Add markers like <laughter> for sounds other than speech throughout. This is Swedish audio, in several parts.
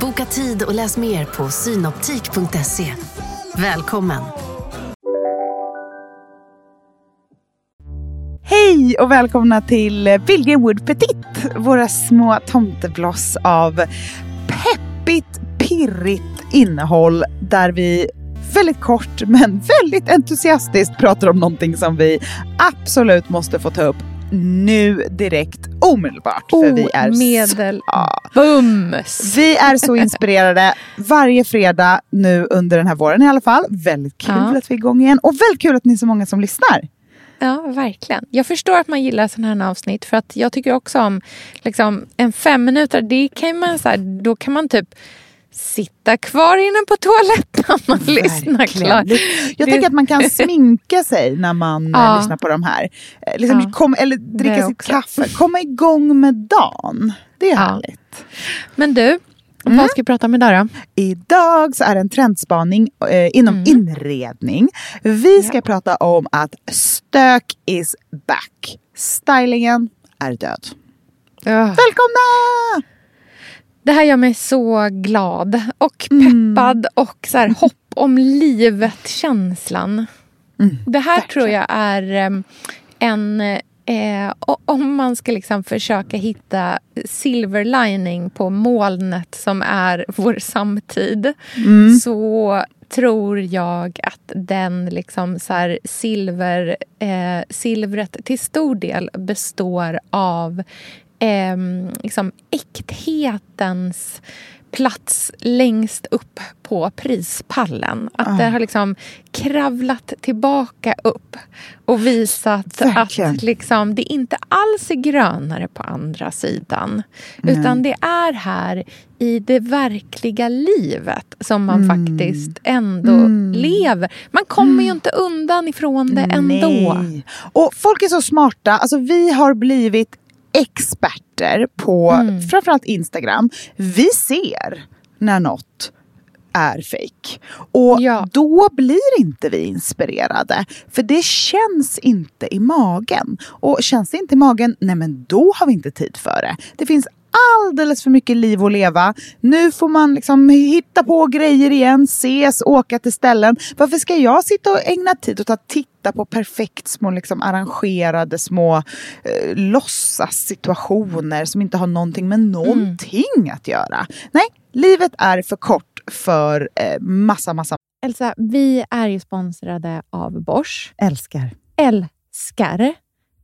Boka tid och läs mer på synoptik.se. Välkommen! Hej och välkomna till Billgren Wood Petit, våra små tomtebloss av peppigt, pirrigt innehåll där vi väldigt kort men väldigt entusiastiskt pratar om någonting som vi absolut måste få ta upp nu direkt omedelbart. För vi är. Ja. Bums! Vi är så inspirerade varje fredag nu under den här våren i alla fall. Väldigt kul Ja. att vi är igång igen och väldigt kul att ni är så många som lyssnar. Ja, verkligen. Jag förstår att man gillar sådana här avsnitt för att jag tycker också om liksom, en fem minuter. Det kan man, så här, då kan man typ sitta kvar inne på toaletten och lyssna klart. Det- Jag Det- tänker att man kan <laughs> sminka sig när man eh, Ja. lyssnar på de här. Eh, Liksom Ja. kom, eller dricka sitt kaffe, komma igång med dagen. Det är Ja. härligt. Men du, Mm. vad ska vi prata om idag då? Idag så är det en trendspaning eh, inom Mm. inredning. Vi ska prata om att stök is back. Stylingen är död. Välkomna! Det här gör mig så glad och Mm. peppad och så här, hopp om livet-känslan. Mm, det här verkligen. tror jag är em, en... Eh, om man ska liksom försöka hitta silver lining på molnet som är vår samtid Mm. så tror jag att den liksom så här silver, eh, silvret till stor del består av eh, liksom äkthetens plats längst upp på prispallen. Att Ah. det har liksom kravlat tillbaka upp och visat Verkligen. att liksom, det inte alls är grönare på andra sidan. Utan det är här i det verkliga livet som man Mm. faktiskt ändå lever. Man kommer ju inte undan ifrån det ändå. Nej. Och folk är så smarta. Alltså, vi har blivit experter på Mm. framförallt Instagram. Vi ser när något är fake. Och Ja. då blir inte vi inspirerade. För det känns inte i magen. Och känns det inte i magen, nej men då har vi inte tid för det. Det finns alldeles för mycket liv att leva. Nu får man liksom hitta på grejer igen, ses, åka till ställen. Varför ska jag sitta och ägna tid åt att titta på perfekt små liksom arrangerade små eh, låtsassituationer som inte har någonting med någonting att göra? Nej, livet är för kort för eh, massa, massa Elsa, vi är ju sponsrade av Bosch. älskar. Älskar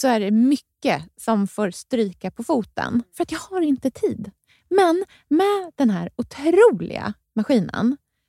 så är det mycket som får stryka på foten. För att jag har inte tid. Men med den här otroliga maskinen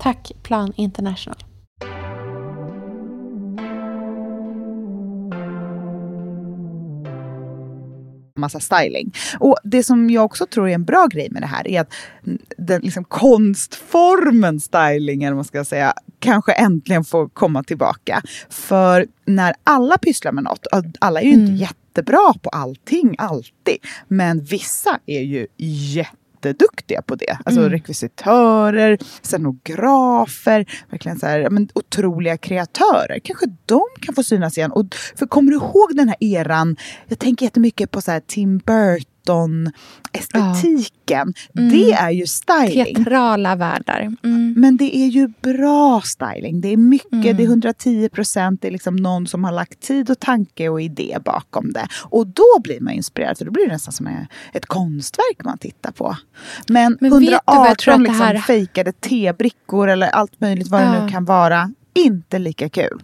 Tack Plan International. massa styling. Och Det som jag också tror är en bra grej med det här är att den liksom konstformen styling, eller vad man ska säga, kanske äntligen får komma tillbaka. För när alla pysslar med något, alla är ju inte Mm. jättebra på allting alltid, men vissa är ju jättebra jätteduktiga på det. Alltså Mm. rekvisitörer, scenografer, verkligen så här, men, otroliga kreatörer. Kanske de kan få synas igen. Och, för kommer du ihåg den här eran? Jag tänker jättemycket på så här Tim Burton estetiken. Mm. Det är ju styling. Teatrala världar. Mm. Men det är ju bra styling. Det är mycket, Mm. det är 110 procent. Det är liksom någon som har lagt tid och tanke och idé bakom det. Och då blir man inspirerad. För då blir det nästan som ett konstverk man tittar på. Men, Men vet du vad 118 jag tror att det liksom här- fejkade tebrickor eller allt möjligt vad det Ja. nu kan vara. Inte lika kul.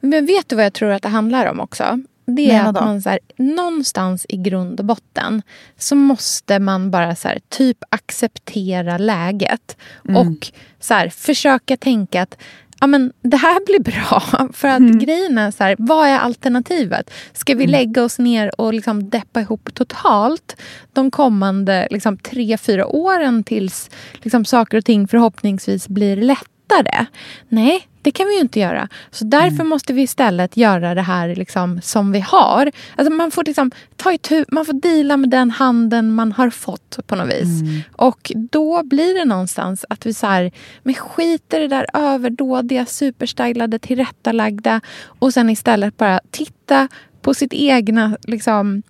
Men vet du vad jag tror att det handlar om också? Det är att man så här, någonstans i grund och botten så måste man bara så här, typ acceptera läget. Mm. Och så här, försöka tänka att ja, men det här blir bra. <laughs> För att Mm. grejen är så här, vad är alternativet? Ska vi lägga oss ner och liksom deppa ihop totalt de kommande liksom, tre, fyra åren tills liksom, saker och ting förhoppningsvis blir lättare? Nej, det kan vi ju inte göra. Så därför måste vi istället göra det här liksom, som vi har. Alltså, man får liksom, ta itu, man får deala med den handen man har fått på något vis. Och då blir det någonstans att vi så här, men skiter det där överdådiga, superstylade, tillrättalagda och sen istället bara titta på sitt egna liksom,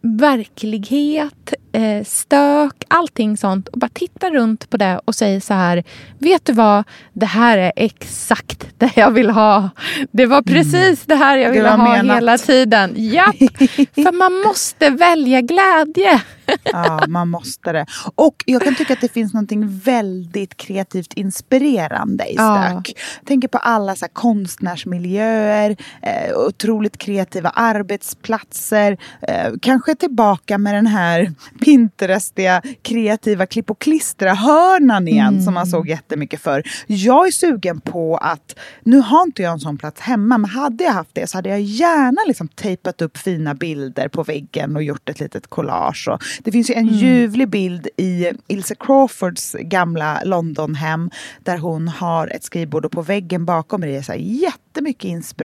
verklighet, eh, stök, allting sånt och bara titta runt på det och säga så här, vet du vad, det här är exakt det jag vill ha. Det var precis det här jag ville ha menat. hela tiden. Japp, <laughs> för man måste välja glädje. Ja, man måste det. Och jag kan tycka att det finns något väldigt kreativt inspirerande i Ja. stök. Jag tänker på alla så konstnärsmiljöer, eh, otroligt kreativa arbetsplatser. Eh, kanske tillbaka med den här Pinterestiga kreativa klipp och klistra-hörnan igen som man såg jättemycket för. Jag är sugen på att, nu har inte jag en sån plats hemma, men hade jag haft det så hade jag gärna liksom tejpat upp fina bilder på väggen och gjort ett litet collage. Och det finns ju en ljuvlig bild i Ilse Crawfords gamla Londonhem där hon har ett skrivbord och på väggen bakom är det så här jättemycket inspiration.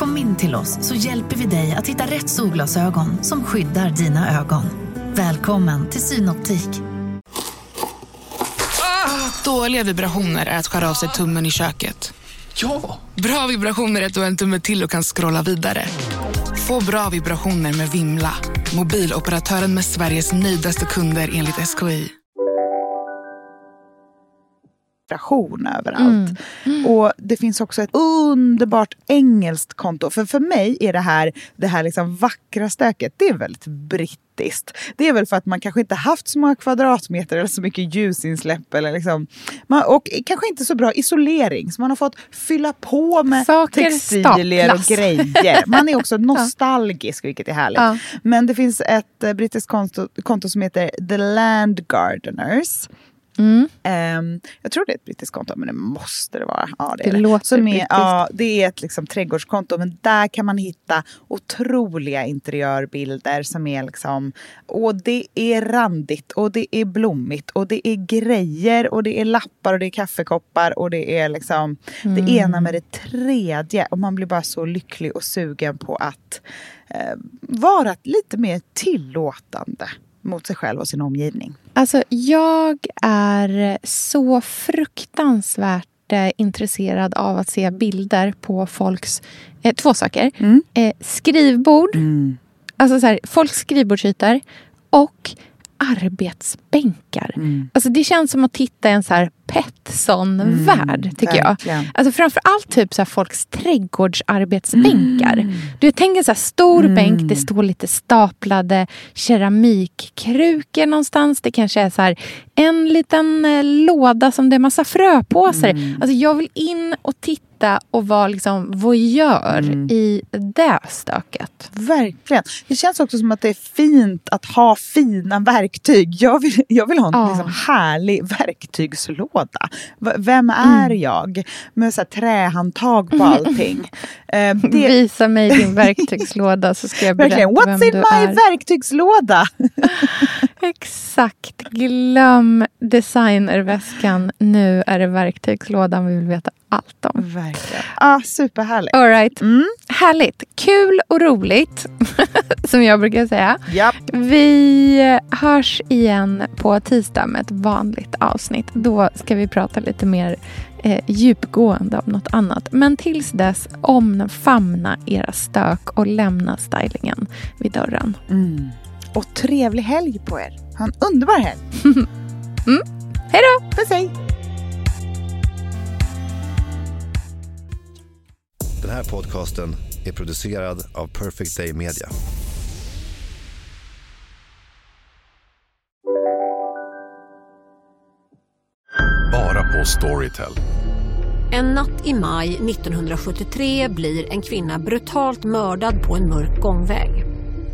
Kom in till oss så hjälper vi dig att hitta rätt solglasögon som skyddar dina ögon. Välkommen till Synoptik. Dåliga vibrationer är att skära av sig tummen i köket. Ja! Bra vibrationer är att du har en tumme till och kan scrolla vidare. Få bra vibrationer med Vimla. Mobiloperatören med Sveriges nöjdaste kunder enligt SKI. Inspiration överallt. Och det finns också ett underbart engelskt konto. För för mig är det här, det här liksom vackra stöket, det är väldigt brittiskt. Det är väl för att man kanske inte haft så många kvadratmeter eller så mycket ljusinsläpp. Eller liksom, man, och kanske inte så bra isolering. Så man har fått fylla på med Saker textilier och grejer. Man är också <laughs> nostalgisk, vilket är härligt. Ja. Men det finns ett eh, brittiskt konto, konto som heter The Land Gardeners. Mm. Ehm, jag tror det är ett brittiskt konto, men det måste det vara. Ja, det, Det låter Som är, ja, det är ett liksom, trädgårdskonto, men där kan man hitta otroliga interiörbilder som är liksom... Och det är randigt och det är blommigt och det är grejer och det är lappar och det är kaffekoppar och det är liksom Mm. det ena med det tredje. Och man blir bara så lycklig och sugen på att eh, vara lite mer tillåtande mot sig själv och sin omgivning. Alltså, jag är så fruktansvärt eh, intresserad av att se bilder på folks... Eh, två saker. Mm. Eh, skrivbord, alltså så här, folks skrivbordsytor och arbetsbänkar. Alltså, det känns som att titta i en så här Petson-värld, tycker jag. Alltså framför allt typ så folks trädgårdsarbetsbänkar. Du tänker så här stor bänk, det står lite staplade keramikkrukor någonstans. Det kanske är så här en liten eh, låda som det är massa fröpåsar i. Alltså jag vill in och titta sitta och vara liksom voyeur Mm. i det stöket. Verkligen. Det känns också som att det är fint att ha fina verktyg. Jag vill, jag vill ha en Ja. liksom, härlig verktygslåda. V- Vem är Mm. jag? Med så här, trähandtag på <laughs> allting. Eh, det, Visa mig din verktygslåda så ska jag berätta verkligen. vem What's in du my är. verktygslåda? <laughs> Exakt. Glöm designerväskan. Nu är det verktygslådan vi vill veta allt om. Verkligen. Ah, superhärligt. All right. Mm. Härligt. Kul och roligt, <laughs> som jag brukar säga. Japp. Vi hörs igen på tisdag med ett vanligt avsnitt. Då ska vi prata lite mer eh, djupgående om något annat. Men tills dess, omfamna era stök och lämna stylingen vid dörren. Mm. Och trevlig helg på er. Ha en underbar helg. <laughs> Hej då! Puss hej. Den här podcasten är producerad av Perfect Day Media. Bara på Storytel. En natt i maj 1973 blir en kvinna brutalt mördad på en mörk gångväg.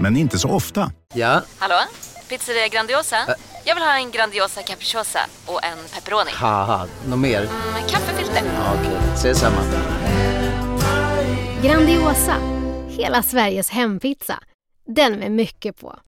men inte så ofta. Ja, Hallå? Pizzeria Grandiosa? Jag vill ha en Grandiosa capriciosa och en pepperoni. något mer? Med kaffefilter. Ja, Okej, ses samma. Grandiosa, hela Sveriges hempizza. Den med mycket på.